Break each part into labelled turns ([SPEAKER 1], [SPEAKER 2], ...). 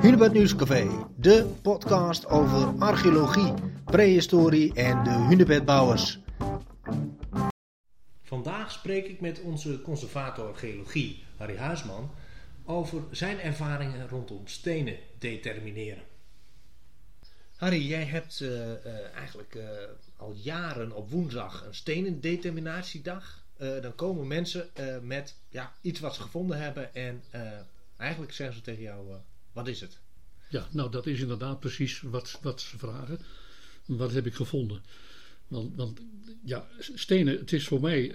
[SPEAKER 1] Hunebed Nieuwscafé, de podcast over archeologie, prehistorie en de hunebedbouwers. Vandaag spreek ik met onze conservator geologie, Harry Huisman, over zijn ervaringen rondom stenen determineren. Harry, jij hebt eh, eh, eigenlijk eh, al jaren op woensdag een stenendeterminatiedag. Uh, dan komen mensen met ja, iets wat ze gevonden hebben en eigenlijk zeggen ze tegen jou, wat is het?
[SPEAKER 2] Ja, nou dat is inderdaad precies wat, wat ze vragen. Wat heb ik gevonden? Want, want ja, stenen, het is voor mij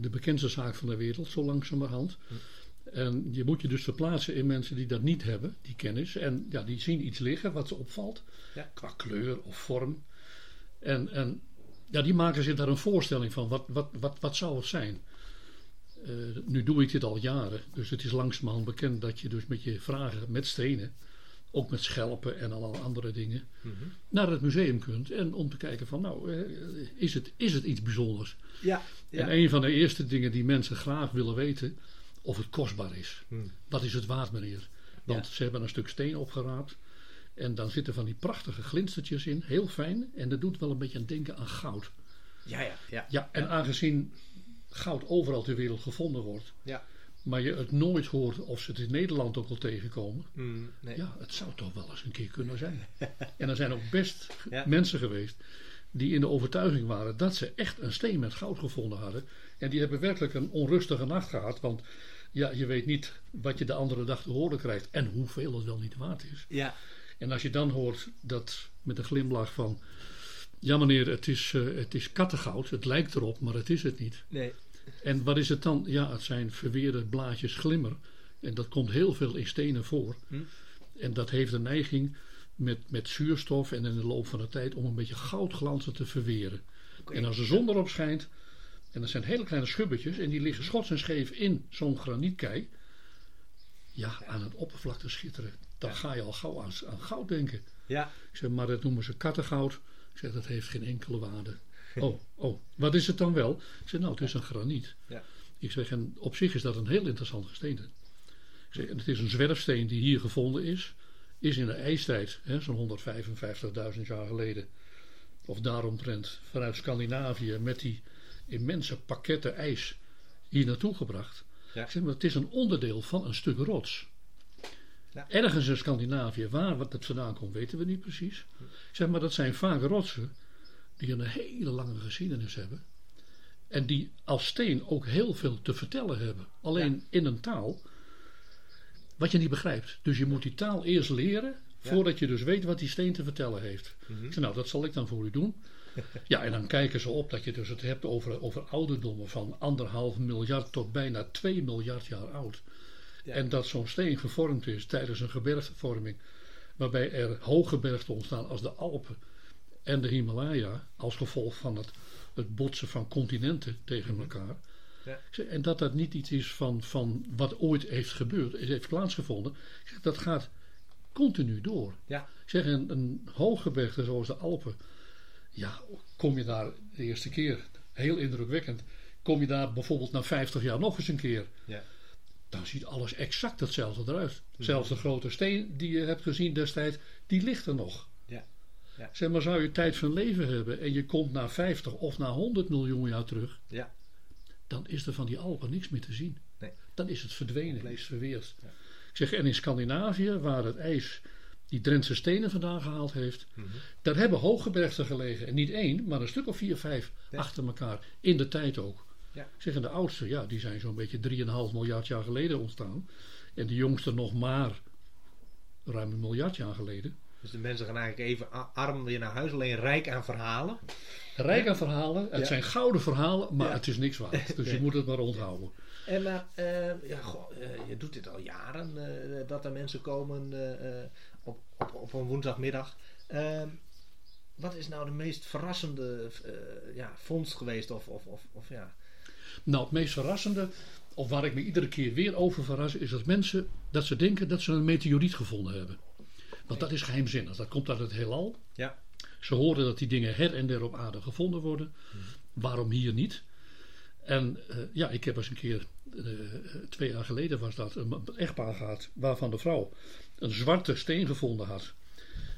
[SPEAKER 2] de bekendste zaak van de wereld, zo langzamerhand. Hm. En je moet je dus verplaatsen in mensen die dat niet hebben, die kennis. En ja, die zien iets liggen wat ze opvalt, ja. qua kleur of vorm. En, en ja, die maken zich daar een voorstelling van. Wat, wat, wat, wat zou het zijn? Uh, nu doe ik dit al jaren. Dus het is langzamerhand bekend dat je dus met je vragen met stenen, ook met schelpen en alle andere dingen, mm -hmm. naar het museum kunt. En om te kijken van nou, uh, is, het, is het iets bijzonders? Ja, ja, En een van de eerste dingen die mensen graag willen weten, of het kostbaar is. Hmm. Wat is het waard, meneer? Want ze hebben een stuk steen opgeraapt. En dan zitten van die prachtige glinstertjes in, heel fijn. En dat doet wel een beetje aan denken aan goud. Ja, ja, ja. Ja, en aangezien goud overal ter wereld gevonden wordt, ja. maar je het nooit hoort of ze het in Nederland ook al tegenkomen, mm, nee. ja, het zou toch wel eens een keer kunnen zijn. en er zijn ook best mensen geweest die in de overtuiging waren dat ze echt een steen met goud gevonden hadden. En die hebben werkelijk een onrustige nacht gehad, want ja, je weet niet wat je de andere dag te horen krijgt en hoeveel het wel niet waard is. Ja. En als je dan hoort dat met een glimlach van, ja meneer, het is, uh, het is kattengoud, het lijkt erop, maar het is het niet. Nee. En wat is het dan? Ja, het zijn verweerde blaadjes glimmer. En dat komt heel veel in stenen voor. Hm? En dat heeft een neiging met, met zuurstof en in de loop van de tijd om een beetje goudglanzen te verweren. En als de zon erop schijnt, en dat zijn hele kleine schubbetjes en die liggen schots en scheef in zo'n granietkei. Ja, aan het oppervlak te schitteren. Dan ga je al gauw aan, aan goud denken. Ja. Ik zeg, maar dat noemen ze kattengoud. Ik zeg, dat heeft geen enkele waarde. Oh, oh, wat is het dan wel? Ik zeg, nou, het is een graniet. Ja. Ik zeg, en op zich is dat een heel interessant gesteente. Ik zeg, het is een zwerfsteen die hier gevonden is. Is in de ijstijd, zo'n 155.000 jaar geleden, of daaromtrent, vanuit Scandinavië met die immense pakketten ijs hier naartoe gebracht. Ja. Zeg maar, het is een onderdeel van een stuk rots. Ja. Ergens in Scandinavië, waar wat het vandaan komt, weten we niet precies. Zeg maar, dat zijn vaak rotsen die een hele lange geschiedenis hebben. En die als steen ook heel veel te vertellen hebben. Alleen in een taal wat je niet begrijpt. Dus je moet die taal eerst leren voordat je dus weet wat die steen te vertellen heeft. Mm nou, dat zal ik dan voor u doen. Ja, en dan kijken ze op dat je dus het hebt over, over ouderdommen van anderhalf miljard tot bijna 2 miljard jaar oud. En dat zo'n steen gevormd is tijdens een gebergtevorming, waarbij er hooggebergten ontstaan als de Alpen en de Himalaya, als gevolg van het, het botsen van continenten tegen mhm. elkaar. Ja. En dat dat niet iets is van, van wat ooit heeft gebeurd, heeft plaatsgevonden. Dat gaat continu door. Ja. Ik zeg, een, een hooggebergte zoals de Alpen, ja, kom je daar de eerste keer, heel indrukwekkend, kom je daar bijvoorbeeld na 50 jaar nog eens een keer. Ja. Dan ziet alles exact hetzelfde eruit. Mhm. Zelfs de grote steen die je hebt gezien destijds, die ligt er nog. Ja. Ja. Zeg maar, zou je tijd van leven hebben en je komt na 50 of na 100 miljoen jaar terug, ja. dan is er van die Alpen niks meer te zien. Nee. Dan is het verdwenen, is verweerd. Ja. Ik zeg, en in Scandinavië, waar het ijs die Drentse stenen vandaan gehaald heeft. Mhm. Daar hebben hooggebergten gelegen. En niet één, maar een stuk of vier, vijf achter elkaar. In de tijd ook. Ja. Zeggen de oudste, ja, die zijn zo'n beetje 3,5 miljard jaar geleden ontstaan. En de jongste nog maar ruim een miljard jaar geleden.
[SPEAKER 1] Dus de mensen gaan eigenlijk even arm weer naar huis, alleen rijk aan verhalen.
[SPEAKER 2] Rijk aan verhalen. Het zijn gouden verhalen, maar het is niks waard. Dus je moet het maar onthouden.
[SPEAKER 1] En maar, uh, ja, goh, uh, je doet dit al jaren, uh, dat er mensen komen op, op, op een woensdagmiddag. Ehm, wat is nou de meest verrassende ja, vondst geweest? Of, of, of, of, ja.
[SPEAKER 2] Nou, het meest verrassende, of waar ik me iedere keer weer over verras, is dat mensen dat ze denken dat ze een meteoriet gevonden hebben. Want dat is geheimzinnig. Dat komt uit het heelal. Ja. Ze horen dat die dingen her en der op aarde gevonden worden. Hmm. Waarom hier niet? En uh, ja, ik heb eens een keer, uh, twee jaar geleden was dat, een echtpaar gehad waarvan de vrouw een zwarte steen gevonden had.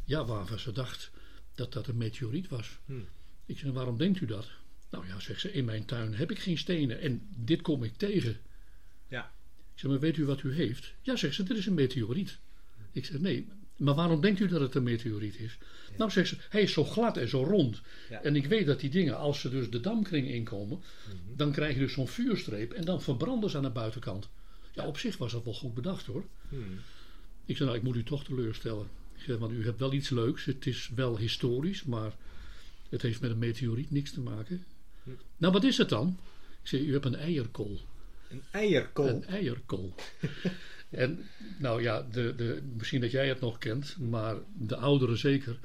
[SPEAKER 2] Ja, waarvan ze dacht dat dat een meteoriet was.
[SPEAKER 1] Hmm.
[SPEAKER 2] Ik zei, waarom denkt u dat? Nou ja, zegt ze, in mijn tuin heb ik geen stenen en dit kom ik tegen.
[SPEAKER 1] Ja.
[SPEAKER 2] Ik zeg, maar weet u wat u heeft? Ja, zegt ze, dit is een meteoriet. Ik zeg, nee, maar waarom denkt u dat het een meteoriet is? Nou, zegt ze, hij is zo glad en zo rond.
[SPEAKER 1] Ja.
[SPEAKER 2] En ik weet dat die dingen, als ze dus de damkring inkomen,
[SPEAKER 1] Mhm.
[SPEAKER 2] dan krijg je dus zo'n vuurstreep en dan verbranden ze aan de buitenkant. Ja, op zich was dat wel goed bedacht hoor.
[SPEAKER 1] Hmm.
[SPEAKER 2] Ik zei, nou, ik moet u toch teleurstellen. Ik zeg, want u hebt wel iets leuks. Het is wel historisch, maar het heeft met een meteoriet niks te maken. Nou, wat is het dan? Ik zeg, u hebt een eierkool.
[SPEAKER 1] Een eierkool.
[SPEAKER 2] Een eierkool. en nou ja, de, de, misschien dat jij het nog kent, maar de ouderen zeker.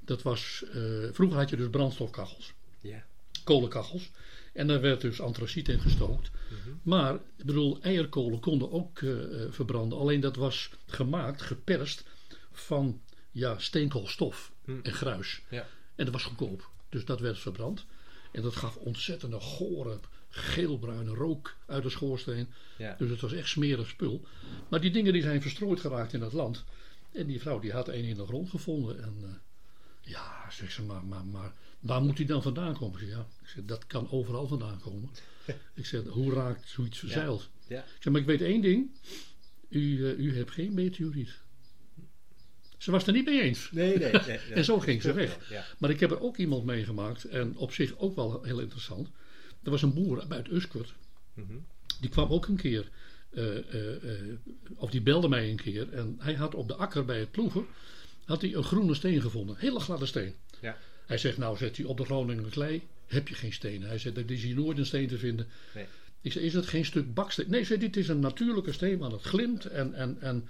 [SPEAKER 2] Dat was, eh, vroeger had je dus brandstofkachels,
[SPEAKER 1] Ja.
[SPEAKER 2] kolenkachels. En daar werd dus antraciet in gestookt.
[SPEAKER 1] Mhm.
[SPEAKER 2] Maar, ik bedoel, eierkolen konden ook eh, eh, verbranden. Alleen dat was gemaakt, geperst van ja, steenkoolstof
[SPEAKER 1] Hm.
[SPEAKER 2] en gruis.
[SPEAKER 1] Ja.
[SPEAKER 2] En dat was goedkoop. Dus dat werd verbrand. En dat gaf ontzettende gore, geelbruine rook uit de schoorsteen.
[SPEAKER 1] Ja.
[SPEAKER 2] Dus het was echt smerig spul. Maar die dingen die zijn verstrooid geraakt in het land. En die vrouw die had een in de grond gevonden. En eh, ja, zegt ze, maar, maar, maar waar moet die dan vandaan komen? Ik zeg, ja, ik zeg, dat kan overal vandaan komen. ik zeg, hoe raakt zoiets verzeild?
[SPEAKER 1] Ja.
[SPEAKER 2] Ik zeg, maar ik weet één ding. U, eh, u hebt geen meteoriet. Ze was er niet mee eens.
[SPEAKER 1] Nee, nee, nee, nee.
[SPEAKER 2] En zo ging ze weg.
[SPEAKER 1] Ja.
[SPEAKER 2] Maar ik heb er ook iemand meegemaakt. En op zich ook wel heel interessant. Er was een boer uit Uskert.
[SPEAKER 1] Mhm.
[SPEAKER 2] Die kwam ook een keer. eh, eh, eh, of die belde mij een keer. En hij had op de akker bij het ploegen. Had hij een groene steen gevonden. Hele gladde steen.
[SPEAKER 1] Ja.
[SPEAKER 2] Hij zegt nou zet hij op de Groningen klei. Heb je geen stenen. Hij zegt dat is hier nooit een steen te vinden.
[SPEAKER 1] Nee.
[SPEAKER 2] Ik zeg is het geen stuk baksteen? Nee, zei, dit is een natuurlijke steen. Want het glimt. En, en, en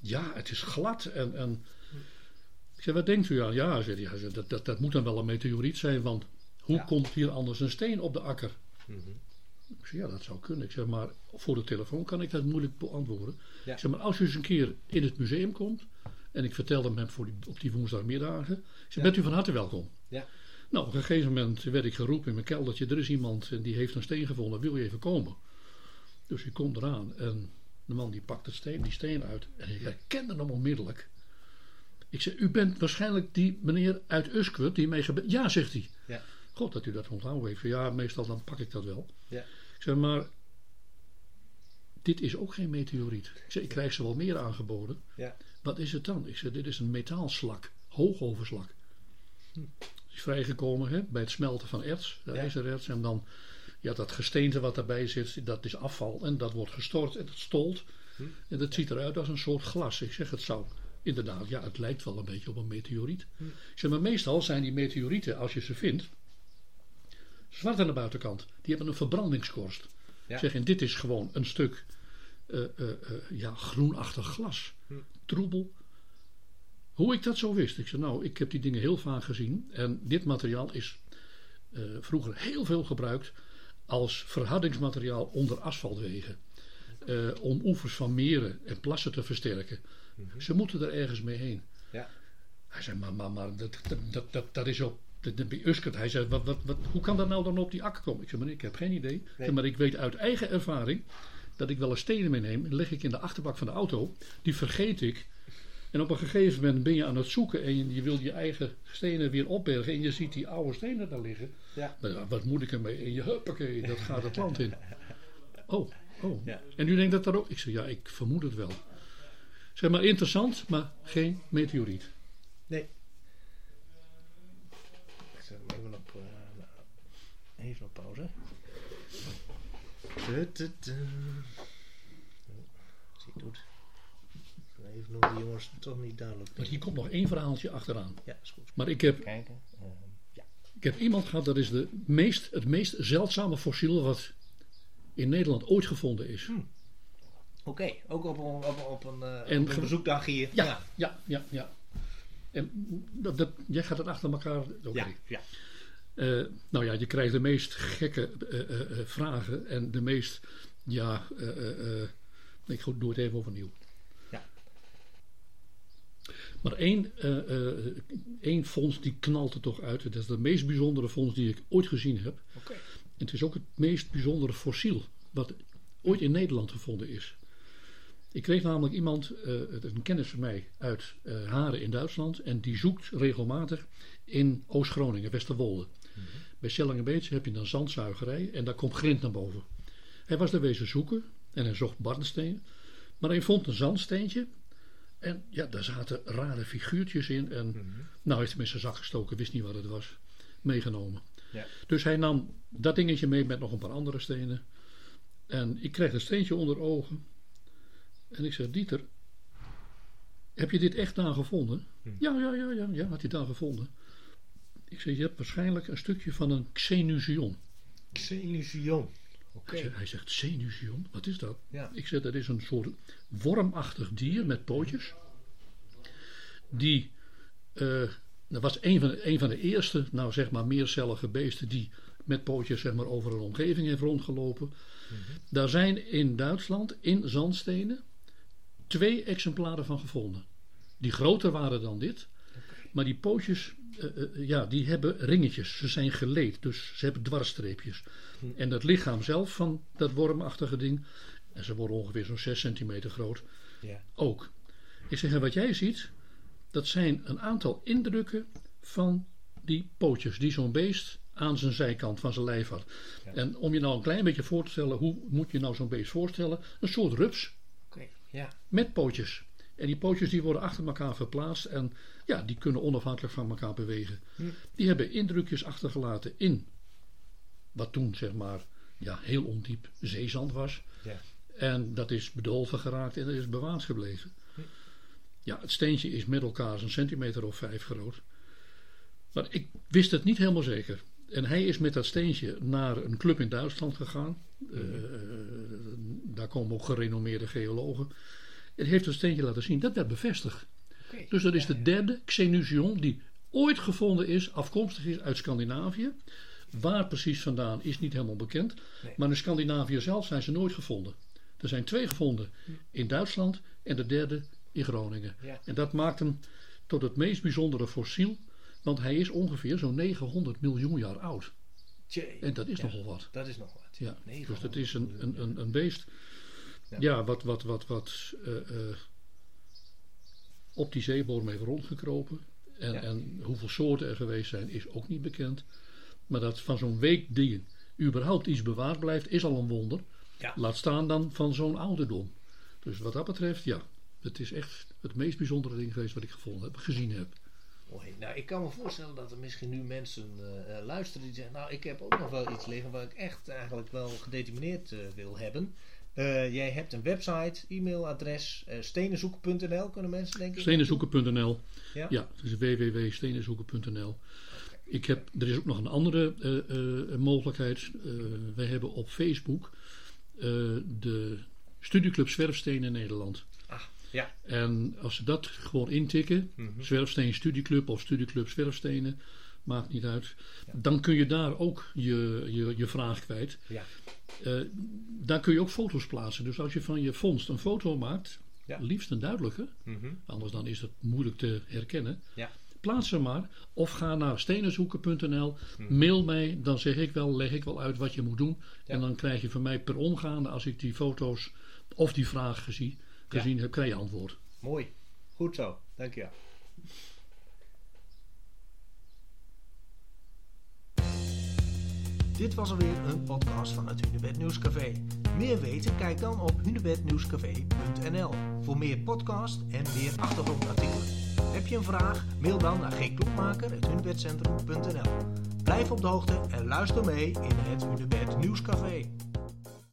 [SPEAKER 2] ja het is glad. En, en ik zeg wat denkt u aan? Ja, zei hij, zei, dat, dat, dat moet dan wel een meteoriet zijn. Want hoe
[SPEAKER 1] Ja.
[SPEAKER 2] komt hier anders een steen op de akker?
[SPEAKER 1] Mhm.
[SPEAKER 2] Ik zeg, ja, dat zou kunnen. Ik zeg, maar voor de telefoon kan ik dat moeilijk beantwoorden.
[SPEAKER 1] Ja.
[SPEAKER 2] Ik zeg, maar als u eens een keer in het museum komt... en ik vertelde hem voor die, op die woensdagmiddagen... Ik zeg,
[SPEAKER 1] Ja.
[SPEAKER 2] bent u van harte welkom.
[SPEAKER 1] Ja.
[SPEAKER 2] Nou, op een gegeven moment werd ik geroepen in mijn keldertje... er is iemand en die heeft een steen gevonden, wil je even komen? Dus ik kom eraan en de man die pakt het steen, die steen uit... en ik herkende hem onmiddellijk. Ik zeg, u bent waarschijnlijk die meneer uit Uskwert die mee. Ja, zegt hij.
[SPEAKER 1] Ja.
[SPEAKER 2] God dat u dat onthouden heeft. Ja, meestal dan pak ik dat wel.
[SPEAKER 1] Ja.
[SPEAKER 2] Ik zeg maar, dit is ook geen meteoriet. Ik zeg, ik krijg ze wel meer aangeboden.
[SPEAKER 1] Ja.
[SPEAKER 2] Wat is het dan? Ik zeg, dit is een metaalslak, hoogoverslak.
[SPEAKER 1] Hm.
[SPEAKER 2] Is vrijgekomen hè, bij het smelten van erts, de
[SPEAKER 1] Ja.
[SPEAKER 2] ijzererts. En dan, ja, dat gesteente wat daarbij zit, dat is afval. En dat wordt gestort en dat stolt.
[SPEAKER 1] Hm.
[SPEAKER 2] En dat ziet eruit als een soort glas. Ik zeg, het zou inderdaad, ja, het lijkt wel een beetje op een meteoriet.
[SPEAKER 1] Hm.
[SPEAKER 2] Zeg, maar meestal zijn die meteorieten, als je ze vindt, zwart aan de buitenkant. Die hebben een verbrandingskorst.
[SPEAKER 1] Ja.
[SPEAKER 2] Ik zeg, en dit is gewoon een stuk eh, ja, groenachtig glas.
[SPEAKER 1] Hm.
[SPEAKER 2] Troebel. Hoe ik dat zo wist. Ik zei, nou, ik heb die dingen heel vaak gezien. En dit materiaal is eh, vroeger heel veel gebruikt als verhardingsmateriaal onder asfaltwegen. Eh, om oevers van meren en plassen te versterken. Ze moeten er ergens mee heen.
[SPEAKER 1] Ja.
[SPEAKER 2] Hij zei, maar, maar, maar dat, dat, dat, dat, is op de, Uskert. Hij zei, wat, wat, wat, hoe kan dat nou dan op die akker komen? Ik zei, meneer, ik heb geen idee. Maar ik weet uit eigen ervaring dat ik wel eens stenen meeneem. En leg ik in de achterbak van de auto. Die vergeet ik. En op een gegeven moment ben je aan het zoeken en je, wil je eigen stenen weer opbergen. En je ziet die oude stenen daar liggen.
[SPEAKER 1] Ja.
[SPEAKER 2] Nou ja, wat moet ik ermee? En je huppakee, dat gaat het land in. Oh, oh.
[SPEAKER 1] Ja.
[SPEAKER 2] En u denkt dat daar ook... Ik zeg, ja, ik vermoed het wel. Zeg maar interessant, maar geen meteoriet.
[SPEAKER 1] Nee. Ik zet hem even op, eh, even op pauze. Oh, Als hij het doet. Even nog die jongens toch niet duidelijk.
[SPEAKER 2] Maar hier komt nog één verhaaltje achteraan.
[SPEAKER 1] Ja, is goed.
[SPEAKER 2] Maar ik heb,
[SPEAKER 1] Kijken. Ehm, ja.
[SPEAKER 2] ik heb iemand gehad, dat is de meest, het meest zeldzame fossiel wat in Nederland ooit gevonden is.
[SPEAKER 1] Oké, ook op, een- op, op een, eh,
[SPEAKER 2] En
[SPEAKER 1] op een
[SPEAKER 2] ge-
[SPEAKER 1] bezoekdag hier.
[SPEAKER 2] Ja, ja, ja, ja. En dat, dat, jij gaat het achter elkaar. Oké.
[SPEAKER 1] ja, ja.
[SPEAKER 2] Eh, nou ja, je krijgt de meest gekke eh, eh, eh, vragen en de meest, ja, eh, eh, eh, ik doe het even overnieuw. Maar één, eh, eh, één fonds die knalt er toch uit. Dat is de meest bijzondere fonds die ik ooit gezien heb. En het is ook het meest bijzondere fossiel wat ooit in Nederland gevonden is. Ik kreeg namelijk iemand, uh, een kennis van mij uit uh, Haren in Duitsland. En die zoekt regelmatig in Oost-Groningen, Westerwolde. Mm -hmm. Bij Sellingenbeets heb je dan zandzuigerij en daar komt grind naar boven. Hij was er wezen zoeken en hij zocht barnsteen. Maar hij vond een zandsteentje. En ja, daar zaten rare figuurtjes in. En mm -hmm. nou heeft hij met zijn zak gestoken, wist niet wat het was. Meegenomen. Ja. Dus hij nam dat dingetje mee met nog een paar andere stenen. En ik kreeg een steentje onder ogen. En ik zeg, Dieter, heb je dit echt daar gevonden? Hm. Ja, ja, ja, ja, ja, had hij daar gevonden. Ik zeg, je hebt waarschijnlijk een stukje van een xenusion.
[SPEAKER 1] Xenusion.
[SPEAKER 2] Okay. Hij zegt, xenusion, wat is dat? Ja. Ik zeg, dat is een soort wormachtig dier met pootjes. Die, uh, dat was een van, de, een van de eerste, nou zeg maar, meercellige beesten die met pootjes zeg maar, over een omgeving heeft rondgelopen. Mm -hmm. Daar zijn in Duitsland, in zandstenen, twee exemplaren van gevonden. Die groter waren dan dit. Maar die pootjes, uh, uh, ja, die hebben ringetjes. Ze zijn geleed, dus ze hebben dwarsstreepjes. Hm. En dat lichaam zelf van dat wormachtige ding, en ze worden ongeveer zo'n 6 centimeter groot, ja. ook. Ik zeg, wat jij ziet, dat zijn een aantal indrukken van die pootjes die zo'n beest aan zijn zijkant van zijn lijf had. Ja. En om je nou een klein beetje voor te stellen, hoe moet je nou zo'n beest voorstellen? Een soort rups.
[SPEAKER 1] Ja.
[SPEAKER 2] Met pootjes. En die pootjes die worden achter elkaar verplaatst en ja, die kunnen onafhankelijk van elkaar bewegen. Hm. Die hebben indrukjes achtergelaten in wat toen zeg maar ja, heel ondiep zeezand was.
[SPEAKER 1] Ja.
[SPEAKER 2] En dat is bedolven geraakt en dat is bewaard gebleven. Hm. Ja, het steentje is met elkaar een centimeter of vijf groot. Maar ik wist het niet helemaal zeker. En hij is met dat steentje naar een club in Duitsland gegaan. Uh, daar komen ook gerenommeerde geologen. En heeft het steentje laten zien. Dat werd bevestigd. Okay. Dus dat is de derde Xenusion die ooit gevonden is, afkomstig is uit Scandinavië. Waar precies vandaan is niet helemaal bekend. Nee. Maar in Scandinavië zelf zijn ze nooit gevonden. Er zijn twee gevonden in Duitsland en de derde in Groningen.
[SPEAKER 1] Ja.
[SPEAKER 2] En dat maakt hem tot het meest bijzondere fossiel want hij is ongeveer zo'n 900 miljoen jaar oud. En dat is
[SPEAKER 1] ja,
[SPEAKER 2] nogal wat.
[SPEAKER 1] Dat is nog wat.
[SPEAKER 2] Ja. Dus dat is een, een, een, een beest. Ja, ja wat, wat, wat, wat uh, uh, op die zeebodem heeft rondgekropen. En, ja. en hoeveel soorten er geweest zijn, is ook niet bekend. Maar dat van zo'n weekdien überhaupt iets bewaard blijft, is al een wonder.
[SPEAKER 1] Ja.
[SPEAKER 2] Laat staan dan van zo'n ouderdom. Dus wat dat betreft, ja. Het is echt het meest bijzondere ding geweest wat ik gevonden heb, gezien heb.
[SPEAKER 1] Mooi. Nou, ik kan me voorstellen dat er misschien nu mensen uh, luisteren die zeggen: Nou, ik heb ook nog wel iets liggen waar ik echt eigenlijk wel gedetermineerd uh, wil hebben. Uh, jij hebt een website, e-mailadres, stenenzoeken.nl kunnen mensen denken?
[SPEAKER 2] Stenenzoeken.nl. Ja, ja dus www.stenenzoeken.nl. Okay. Ik heb, er is ook nog een andere mogelijkheid. wij hebben op Facebook de Studieclub Zwerfstenen Nederland.
[SPEAKER 1] Ja.
[SPEAKER 2] En als ze dat gewoon intikken, mm -hmm. Zwerfsteen Studieclub of Studieclub Zwerfstenen, maakt niet uit. Ja. Dan kun je daar ook je, je, je vraag kwijt.
[SPEAKER 1] Ja.
[SPEAKER 2] Uh, daar kun je ook foto's plaatsen. Dus als je van je vondst een foto maakt,
[SPEAKER 1] ja.
[SPEAKER 2] liefst een duidelijke,
[SPEAKER 1] mm -hmm.
[SPEAKER 2] anders dan is het moeilijk te herkennen.
[SPEAKER 1] Ja.
[SPEAKER 2] Plaats ze maar of ga naar stenenzoeken.nl,
[SPEAKER 1] Mhm.
[SPEAKER 2] mm. mail mij, dan zeg ik wel, leg ik wel uit wat je moet doen. En dan krijg je van mij per omgaande, als ik die foto's of die vraag zie, gezien heb, krijg je antwoord.
[SPEAKER 1] Mooi. Goed zo. Dank Dit was alweer een podcast van het Hunebed Nieuwscafé. Meer weten? Kijk dan op hunebednieuwscafé.nl voor meer podcast en meer achtergrondartikelen. Heb je een vraag? Mail dan naar gklokmaker.hunebedcentrum.nl Blijf op de hoogte en luister mee in het Hunebed Nieuwscafé.